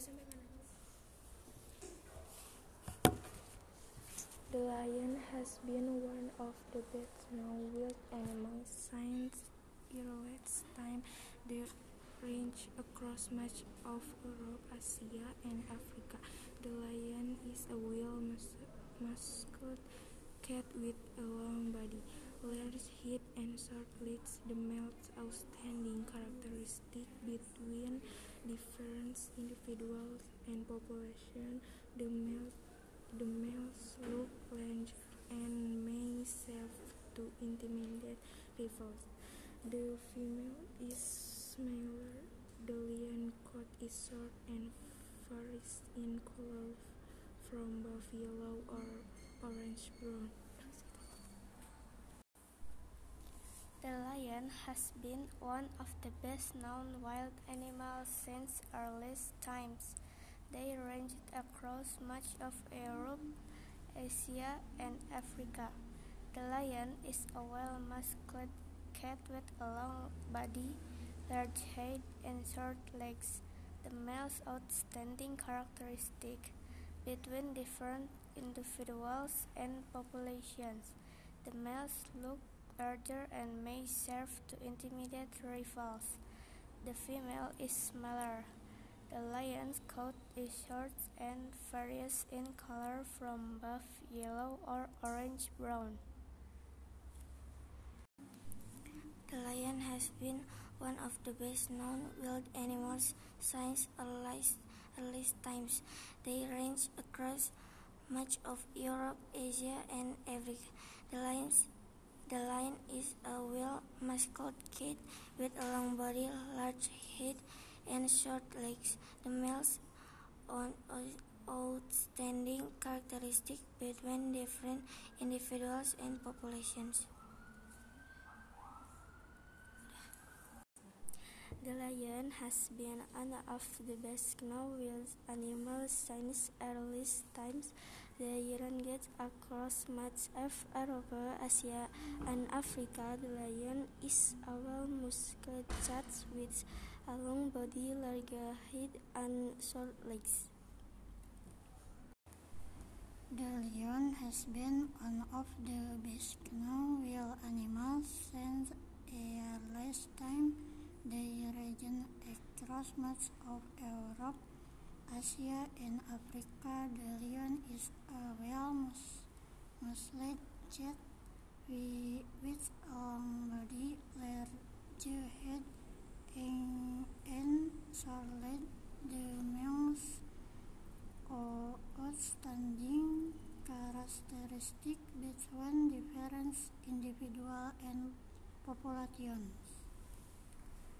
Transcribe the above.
The lion has been one of the best-known wild animals since earliest times. They range across much of Europe, Asia, and Africa. The lion is a well-muscled cat with a long body, large head, and short legs. The male's outstanding characteristic between different individuals and populations, the males the males look larger and may serve to intimidate rivals. The female is smaller. The lion coat is short and varies in color from buff yellow or orange-brown. The lion has been one of the best-known wild animals since earliest times. They ranged across much of Europe, Asia, and Africa. The lion is a well-muscled cat with a long body, large head, and short legs. The male's outstanding characteristic between different individuals and populations. The males look larger and may serve to intimidate rivals. The female is smaller. The lion's coat is short and varies in color from buff yellow or orange-brown. The lion has been one of the best-known wild animals since earliest times. They range across much of Europe, Asia, and Africa. The, the lion is a well-muscled cat with a long body, large head, and short legs. The males own outstanding characteristics between different individuals and populations. The lion has been one of the best-known wild animals since earliest times. They gets across much of Europe, Asia, and Africa. The lion is a well-muscled cat with a long body, large head, and short legs. The lion has been one of the best-known wild animals since earliest times. They range across much of Europe, Asia, and Africa. The lion is a well-muscled cat with a long body, large head, and short legs. The male's outstanding characteristics between different individuals and populations.